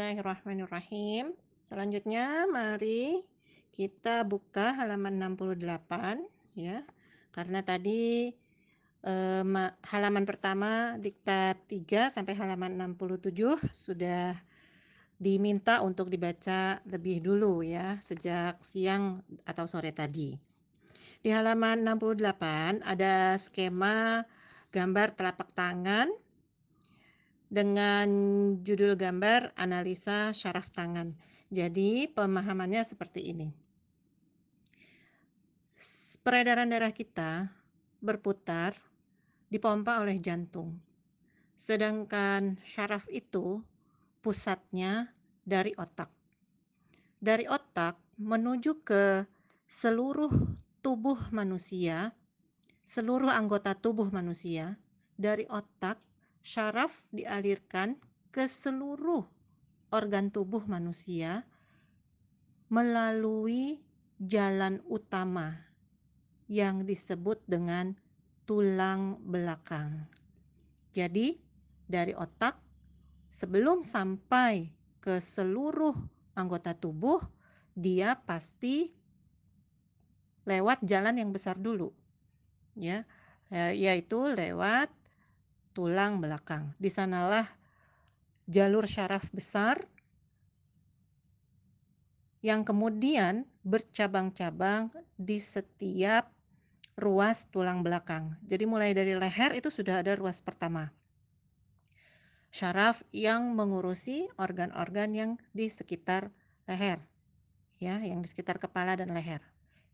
Bismillahirrahmanirrahim. Selanjutnya mari kita buka halaman 68 ya. Karena tadi eh, halaman pertama diktat 3 sampai halaman 67 sudah diminta untuk dibaca lebih dulu ya sejak siang atau sore tadi. Di halaman 68 ada skema gambar telapak tangan dengan judul gambar analisa syaraf tangan. Jadi pemahamannya seperti ini. Peredaran darah kita berputar dipompa oleh jantung. Sedangkan syaraf itu pusatnya dari otak. Dari otak menuju ke seluruh tubuh manusia, seluruh anggota tubuh manusia, dari otak syaraf dialirkan ke seluruh organ tubuh manusia melalui jalan utama yang disebut dengan tulang belakang. Jadi, dari otak sebelum sampai ke seluruh anggota tubuh, dia pasti lewat jalan yang besar dulu. Ya, yaitu lewat tulang belakang. Di sanalah jalur syaraf besar yang kemudian bercabang-cabang di setiap ruas tulang belakang. Jadi mulai dari leher itu sudah ada ruas pertama. Syaraf yang mengurusi organ-organ yang di sekitar leher. Ya, yang di sekitar kepala dan leher.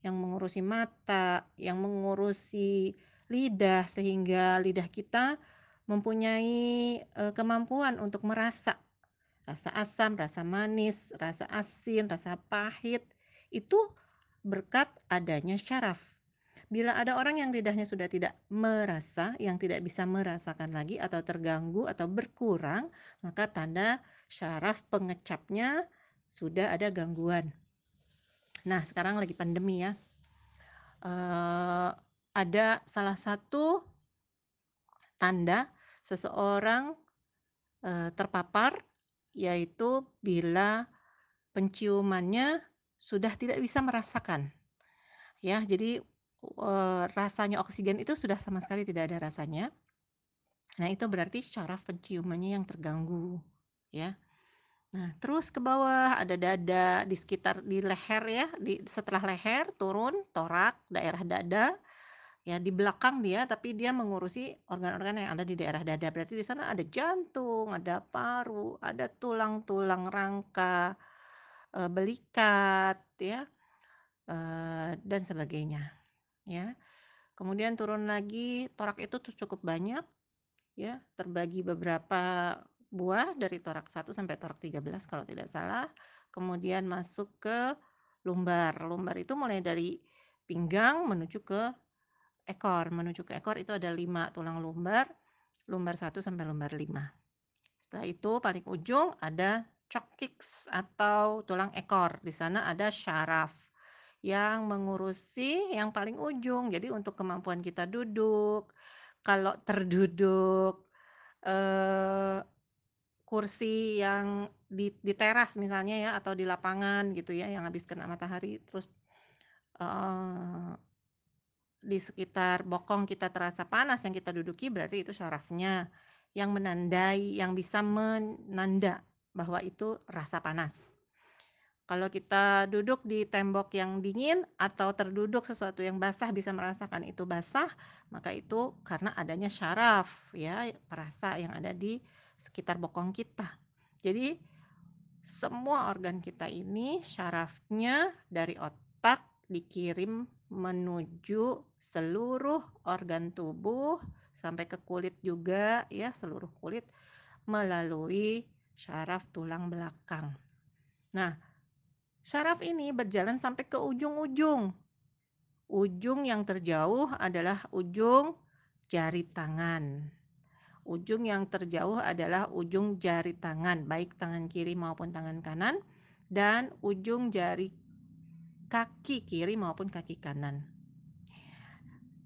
Yang mengurusi mata, yang mengurusi lidah sehingga lidah kita mempunyai uh, kemampuan untuk merasa rasa asam, rasa manis, rasa asin, rasa pahit itu berkat adanya syaraf. Bila ada orang yang lidahnya sudah tidak merasa, yang tidak bisa merasakan lagi atau terganggu atau berkurang, maka tanda syaraf pengecapnya sudah ada gangguan. Nah, sekarang lagi pandemi ya. Uh, ada salah satu tanda seseorang e, terpapar yaitu bila penciumannya sudah tidak bisa merasakan. Ya, jadi e, rasanya oksigen itu sudah sama sekali tidak ada rasanya. Nah, itu berarti syaraf penciumannya yang terganggu, ya. Nah, terus ke bawah ada dada di sekitar di leher ya, di setelah leher turun torak, daerah dada, ya di belakang dia tapi dia mengurusi organ-organ yang ada di daerah dada. Berarti di sana ada jantung ada paru ada tulang-tulang rangka e, belikat ya e, dan sebagainya ya. Kemudian turun lagi torak itu tuh cukup banyak ya. Terbagi beberapa buah dari torak 1 sampai torak 13 kalau tidak salah. Kemudian masuk ke lumbar. Lumbar itu mulai dari pinggang menuju ke ekor. Menuju ke ekor itu ada lima tulang lumbar, lumbar satu sampai lumbar lima. Setelah itu paling ujung ada coccyx atau tulang ekor. Di sana ada syaraf yang mengurusi yang paling ujung. Jadi untuk kemampuan kita duduk, kalau terduduk eh, kursi yang di, di teras misalnya ya atau di lapangan gitu ya yang habis kena matahari terus eh, di sekitar bokong kita terasa panas yang kita duduki berarti itu syarafnya yang menandai yang bisa menanda bahwa itu rasa panas. Kalau kita duduk di tembok yang dingin atau terduduk sesuatu yang basah bisa merasakan itu basah, maka itu karena adanya syaraf ya, perasa yang ada di sekitar bokong kita. Jadi semua organ kita ini syarafnya dari otak dikirim menuju seluruh organ tubuh sampai ke kulit juga ya seluruh kulit melalui syaraf tulang belakang. Nah, syaraf ini berjalan sampai ke ujung-ujung. Ujung yang terjauh adalah ujung jari tangan. Ujung yang terjauh adalah ujung jari tangan, baik tangan kiri maupun tangan kanan, dan ujung jari kaki kiri maupun kaki kanan.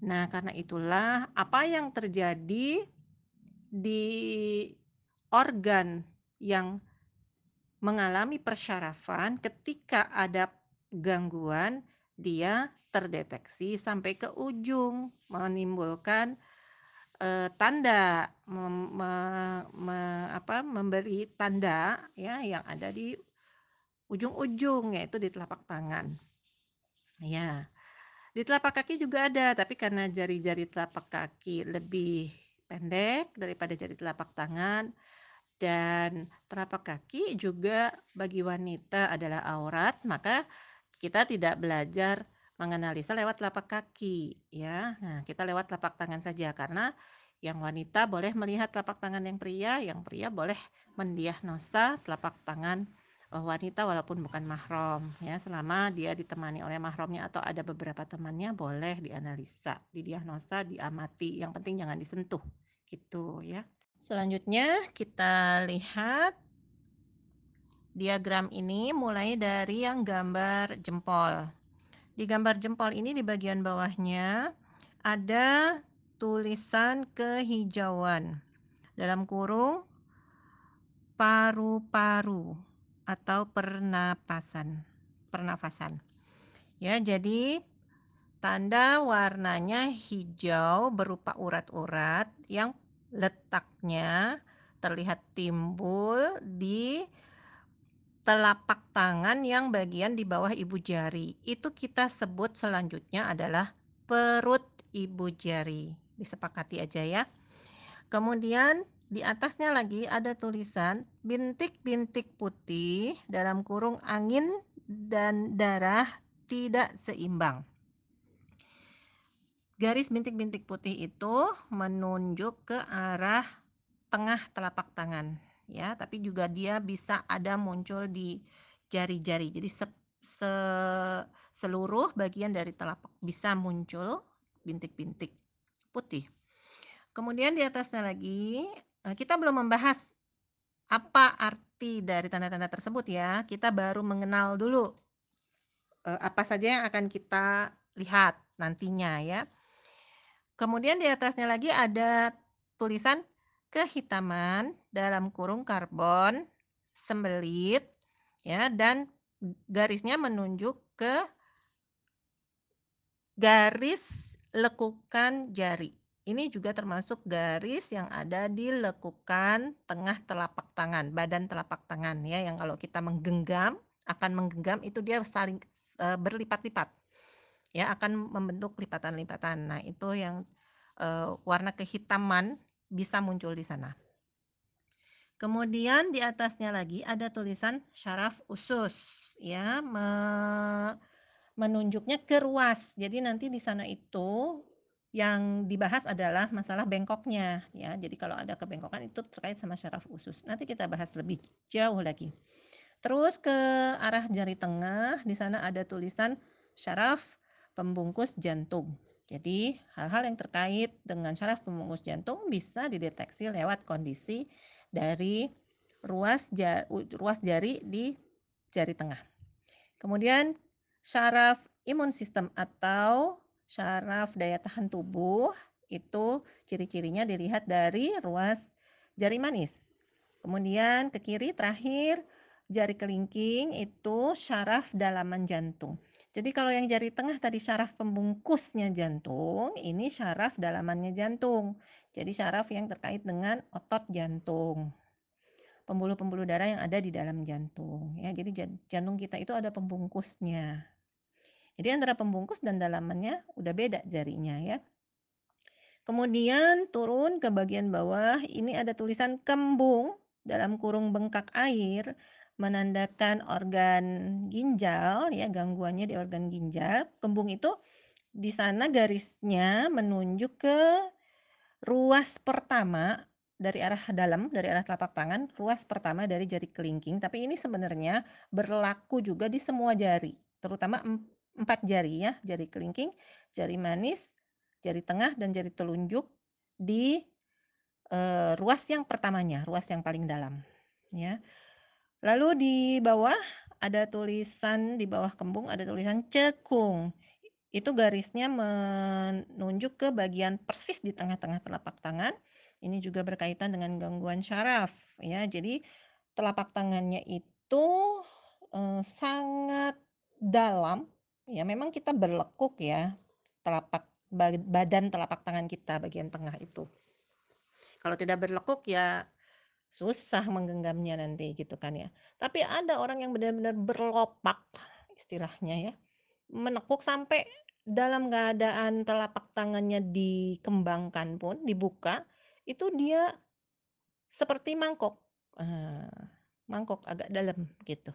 Nah, karena itulah apa yang terjadi di organ yang mengalami persyarafan ketika ada gangguan, dia terdeteksi sampai ke ujung, menimbulkan, eee, tanda mem me me apa, memberi tanda ya yang ada di ujung-ujung, yaitu di telapak tangan. Ya, di telapak kaki juga ada, tapi karena jari-jari telapak kaki lebih pendek daripada jari telapak tangan, dan telapak kaki juga bagi wanita adalah aurat, maka kita tidak belajar menganalisa lewat telapak kaki, ya. Nah, kita lewat telapak tangan saja, karena yang wanita boleh melihat telapak tangan yang pria, yang pria boleh mendiagnosa telapak tangan, wanita walaupun bukan mahram, ya. Selama dia ditemani oleh mahramnya atau ada beberapa temannya, boleh dianalisa, didiagnosa, diamati, yang penting jangan disentuh, gitu ya. Selanjutnya kita lihat diagram ini mulai dari yang gambar jempol. Di gambar jempol ini di bagian bawahnya ada tulisan kehijauan, dalam kurung paru-paru atau pernapasan pernafasan. Ya, jadi tanda warnanya hijau berupa urat-urat yang letaknya terlihat timbul di telapak tangan yang bagian di bawah ibu jari. Itu kita sebut selanjutnya adalah perut ibu jari. Disepakati aja ya. Kemudian di atasnya lagi ada tulisan bintik-bintik putih dalam kurung angin dan darah tidak seimbang. Garis bintik-bintik putih itu menunjuk ke arah tengah telapak tangan, ya, tapi juga dia bisa ada muncul di jari-jari. Jadi se se seluruh bagian dari telapak bisa muncul bintik-bintik putih. Kemudian di atasnya lagi, kita belum membahas apa arti dari tanda-tanda tersebut ya, kita baru mengenal dulu, eee, apa saja yang akan kita lihat nantinya ya. Kemudian di atasnya lagi ada tulisan kehitaman dalam kurung karbon sembelit ya dan garisnya menunjuk ke garis lekukan jari. Ini juga termasuk garis yang ada di lekukan tengah telapak tangan, badan telapak tangan ya, yang kalau kita menggenggam, akan menggenggam itu dia saling, eee, berlipat-lipat. Ya, akan membentuk lipatan-lipatan. Nah, itu yang, eee, warna kehitaman bisa muncul di sana. Kemudian di atasnya lagi ada tulisan syaraf usus ya, me menunjuknya ke ruas. Jadi nanti di sana itu yang dibahas adalah masalah bengkoknya ya. Jadi kalau ada kebengkokan itu terkait sama syaraf usus. Nanti kita bahas lebih jauh lagi. Terus ke arah jari tengah, di sana ada tulisan syaraf pembungkus jantung. Jadi hal-hal yang terkait dengan syaraf pembungkus jantung bisa dideteksi lewat kondisi dari ruas ja ruas jari di jari tengah. Kemudian syaraf imun sistem atau syaraf daya tahan tubuh itu ciri-cirinya dilihat dari ruas jari manis. Kemudian ke kiri terakhir jari kelingking itu syaraf dalaman jantung. Jadi kalau yang jari tengah tadi syaraf pembungkusnya jantung, ini syaraf dalamannya jantung. Jadi syaraf yang terkait dengan otot jantung. Pembuluh-pembuluh darah yang ada di dalam jantung ya. Jadi jantung kita itu ada pembungkusnya. Jadi antara pembungkus dan dalamannya udah beda jarinya ya. Kemudian turun ke bagian bawah, ini ada tulisan kembung dalam kurung bengkak air menandakan organ ginjal ya, gangguannya di organ ginjal. Kembung itu di sana garisnya menunjuk ke ruas pertama dari arah dalam, dari arah telapak tangan, ruas pertama dari jari kelingking, tapi ini sebenarnya berlaku juga di semua jari, terutama empat jari ya, jari kelingking, jari manis, jari tengah dan jari telunjuk di uh, ruas yang pertamanya, ruas yang paling dalam ya. Lalu di bawah ada tulisan di bawah kembung ada tulisan cekung. Itu garisnya menunjuk ke bagian persis di tengah-tengah telapak tangan. Ini juga berkaitan dengan gangguan syaraf ya. Jadi telapak tangannya itu eee, sangat dalam, ya memang kita berlekuk ya, telapak ba badan telapak tangan kita bagian tengah itu. Kalau tidak berlekuk ya susah menggenggamnya nanti gitu kan ya. Tapi ada orang yang benar-benar berlopak istilahnya ya, menekuk sampai dalam keadaan telapak tangannya dikembangkan pun, dibuka, itu dia seperti mangkok, eee, mangkok agak dalam gitu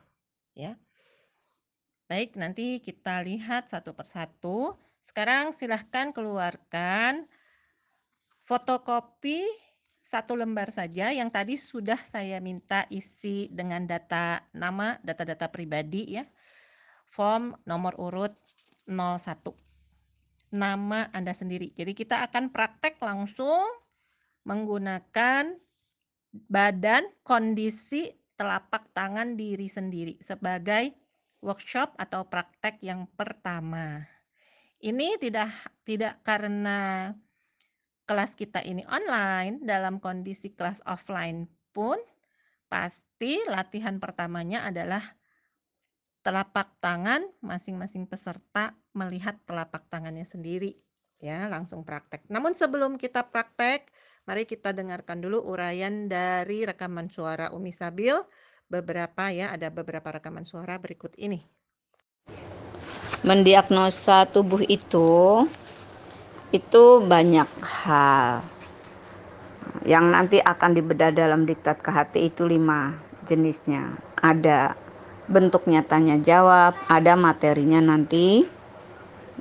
ya. Baik, nanti kita lihat satu persatu. Sekarang silahkan keluarkan fotokopi satu lembar saja yang tadi sudah saya minta isi dengan data nama, data-data pribadi ya. Form nomor urut 01. Nama Anda sendiri. Jadi kita akan praktek langsung menggunakan badan, kondisi telapak tangan diri sendiri sebagai workshop atau praktek yang pertama. Ini tidak tidak karena kelas kita ini online, dalam kondisi kelas offline pun pasti latihan pertamanya adalah telapak tangan masing-masing peserta melihat telapak tangannya sendiri ya, langsung praktek. Namun sebelum kita praktek, mari kita dengarkan dulu uraian dari rekaman suara Umi Sabil beberapa ya, ada beberapa rekaman suara berikut ini. Mendiagnosa tubuh itu itu banyak hal yang nanti akan dibedah dalam diktat KHT itu lima jenisnya. Ada bentuk nyatanya jawab, ada materinya nanti,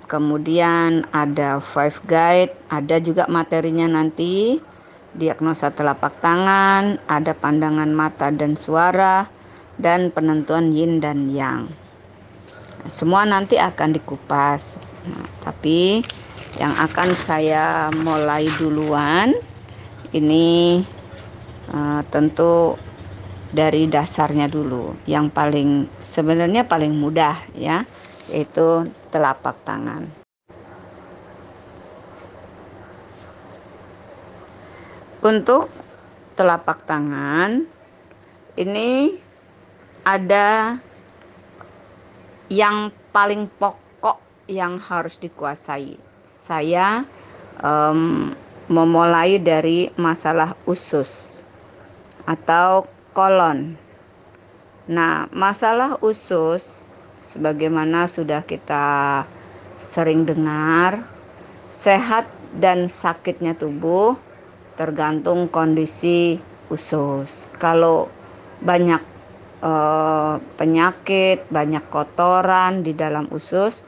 kemudian ada five guide, ada juga materinya nanti, diagnosa telapak tangan, ada pandangan mata dan suara, dan penentuan yin dan yang. Semua nanti akan dikupas, nah, tapi yang akan saya mulai duluan ini uh, tentu dari dasarnya dulu, yang paling sebenarnya paling mudah ya, yaitu telapak tangan. Untuk telapak tangan ini ada yang paling pokok yang harus dikuasai. Saya um, memulai dari masalah usus atau kolon. Nah, masalah usus sebagaimana sudah kita sering dengar, sehat dan sakitnya tubuh tergantung kondisi usus. Kalau banyak eh, penyakit, banyak kotoran di dalam usus,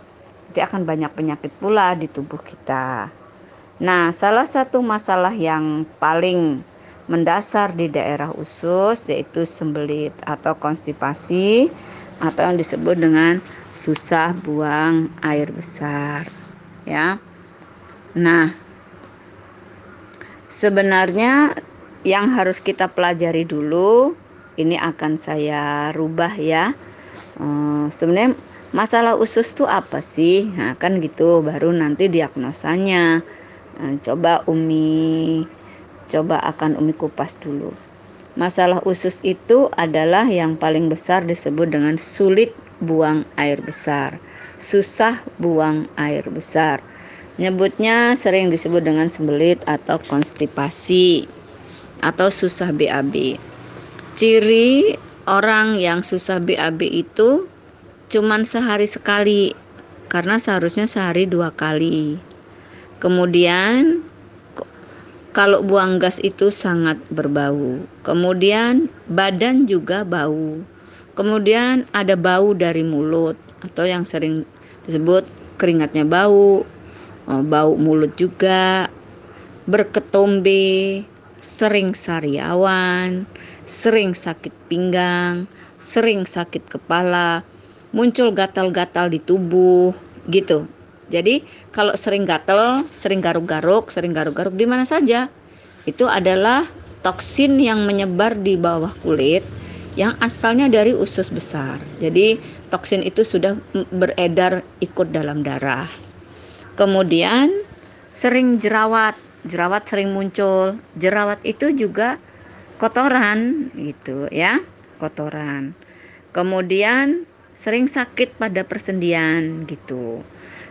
nanti akan banyak penyakit pula di tubuh kita. Nah, salah satu masalah yang paling mendasar di daerah usus yaitu sembelit atau konstipasi atau yang disebut dengan susah buang air besar ya. Nah, sebenarnya yang harus kita pelajari dulu ini akan saya rubah ya. Uh, sebenarnya masalah usus itu apa sih? Nah, kan gitu baru nanti diagnosanya. Nah, coba Umi coba akan Umi kupas dulu. Masalah usus itu adalah yang paling besar disebut dengan sulit buang air besar. Susah buang air besar. Nyebutnya sering disebut dengan sembelit atau konstipasi atau susah BAB. Ciri orang yang susah BAB itu cuman sehari sekali karena seharusnya sehari dua kali. Kemudian kalau buang gas itu sangat berbau. Kemudian badan juga bau. Kemudian ada bau dari mulut atau yang sering disebut keringatnya bau, bau mulut juga, berketombe, sering sariawan, sering sakit pinggang, sering sakit kepala, muncul gatal-gatal di tubuh, gitu. Jadi kalau sering gatal, sering garuk-garuk, sering garuk-garuk di mana saja, itu adalah toksin yang menyebar di bawah kulit yang asalnya dari usus besar. Jadi toksin itu sudah beredar ikut dalam darah. Kemudian sering jerawat, jerawat sering muncul. Jerawat itu juga kotoran gitu ya, kotoran. kemudian sering sakit pada persendian gitu.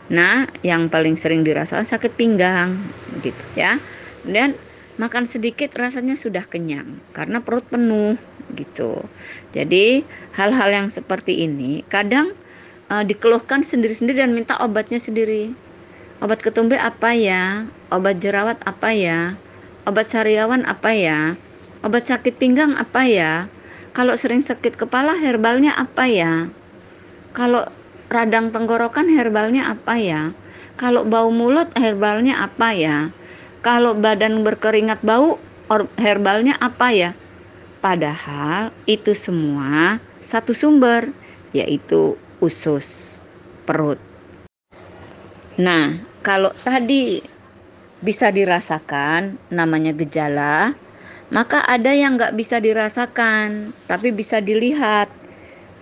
Nah, yang paling sering dirasakan sakit pinggang gitu ya. Dan makan sedikit rasanya sudah kenyang karena perut penuh gitu. Jadi, hal-hal yang seperti ini kadang uh, dikeluhkan sendiri-sendiri dan minta obatnya sendiri. Obat ketumbe apa ya? Obat jerawat apa ya? Obat sariawan apa ya? Obat sakit pinggang apa ya? Kalau sering sakit kepala herbalnya apa ya? Kalau radang tenggorokan herbalnya apa ya? Kalau bau mulut herbalnya apa ya? Kalau badan berkeringat bau herbalnya apa ya? Padahal itu semua satu sumber yaitu usus perut. Nah, kalau tadi bisa dirasakan namanya gejala, maka ada yang nggak bisa dirasakan, tapi bisa dilihat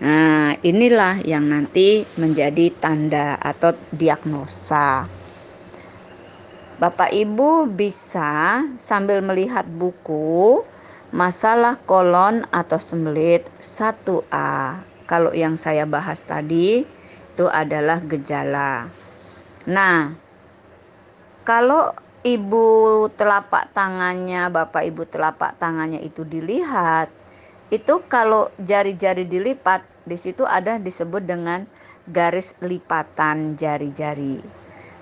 Nah, inilah yang nanti menjadi tanda atau diagnosa. Bapak Ibu bisa sambil melihat buku masalah kolon atau sembelit 1A. Kalau yang saya bahas tadi itu adalah gejala. Nah, kalau ibu telapak tangannya, Bapak Ibu telapak tangannya itu dilihat, itu kalau jari-jari dilipat di situ ada disebut dengan garis lipatan jari-jari.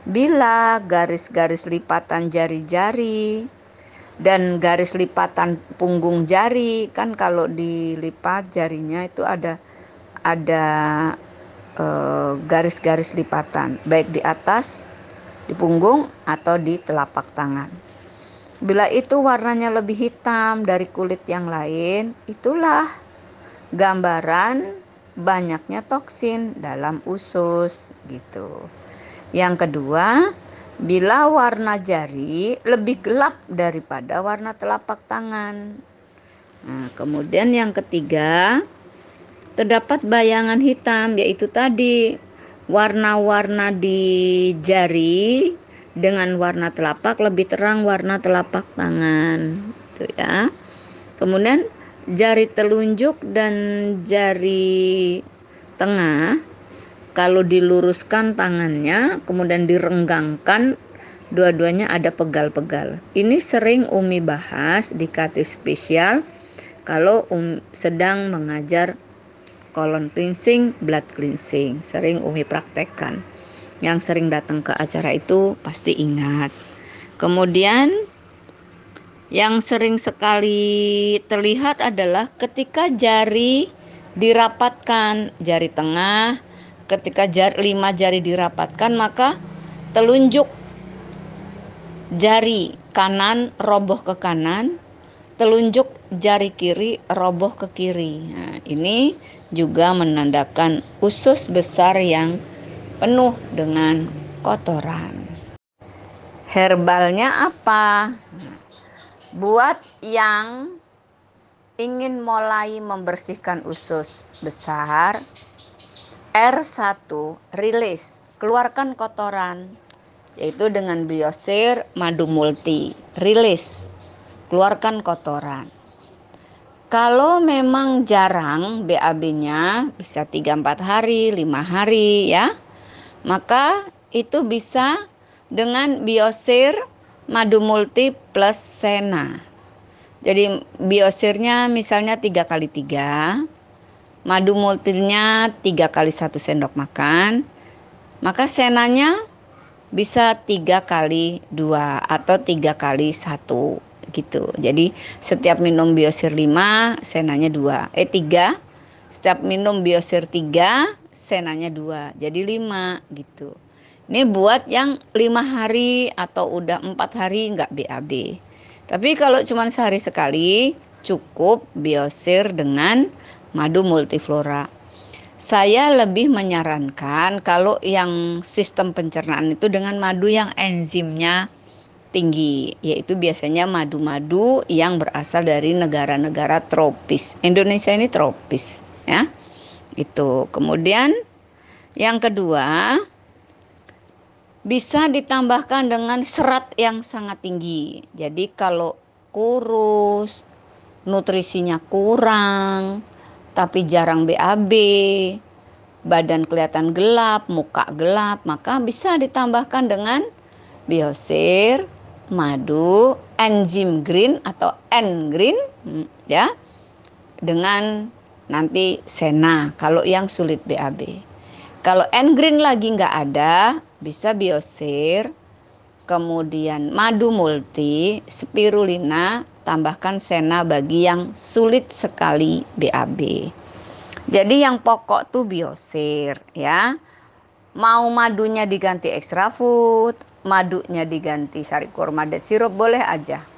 Bila garis-garis lipatan jari-jari dan garis lipatan punggung jari kan kalau dilipat jarinya itu ada ada garis-garis e, lipatan baik di atas di punggung atau di telapak tangan. Bila itu warnanya lebih hitam dari kulit yang lain, itulah gambaran banyaknya toksin dalam usus gitu. Yang kedua, bila warna jari lebih gelap daripada warna telapak tangan. Nah, kemudian yang ketiga, terdapat bayangan hitam yaitu tadi warna-warna di jari dengan warna telapak lebih terang warna telapak tangan itu ya. Kemudian jari telunjuk dan jari tengah kalau diluruskan tangannya kemudian direnggangkan dua-duanya ada pegal-pegal. Ini sering Umi bahas di katis spesial kalau um, sedang mengajar colon cleansing, blood cleansing, sering Umi praktekkan yang sering datang ke acara itu pasti ingat. Kemudian yang sering sekali terlihat adalah ketika jari dirapatkan, jari tengah, ketika jari, lima jari dirapatkan maka telunjuk jari kanan roboh ke kanan, telunjuk jari kiri roboh ke kiri. Nah, ini juga menandakan usus besar yang penuh dengan kotoran. Herbalnya apa? Buat yang ingin mulai membersihkan usus besar, R1 rilis, keluarkan kotoran, yaitu dengan biosir madu multi, rilis, keluarkan kotoran. Kalau memang jarang BAB-nya bisa 3-4 hari, 5 hari ya maka itu bisa dengan biosir madu multi plus sena. Jadi biosirnya misalnya tiga kali tiga, madu multinya tiga kali satu sendok makan, maka senanya bisa tiga kali dua atau tiga kali satu gitu. Jadi setiap minum biosir lima, senanya dua, eh tiga. Setiap minum biosir tiga, senanya dua. Jadi lima gitu. Ini buat yang lima hari atau udah empat hari nggak BAB tapi kalau cuma sehari sekali cukup biosir dengan madu multiflora. Saya lebih menyarankan kalau yang sistem pencernaan itu dengan madu yang enzimnya tinggi yaitu biasanya madu-madu yang berasal dari negara-negara tropis. Indonesia ini tropis ya. Itu. Kemudian yang kedua bisa ditambahkan dengan serat yang sangat tinggi. Jadi kalau kurus, nutrisinya kurang, tapi jarang BAB, badan kelihatan gelap, muka gelap, maka bisa ditambahkan dengan biosir, madu, enzim green atau N green hmm, ya. Dengan nanti sena kalau yang sulit BAB. Kalau N green lagi nggak ada, bisa biosir, kemudian madu multi, spirulina, tambahkan sena bagi yang sulit sekali BAB. Jadi yang pokok tuh biosir ya. Mau madunya diganti extra food, madunya diganti sari kurma dan sirup boleh aja.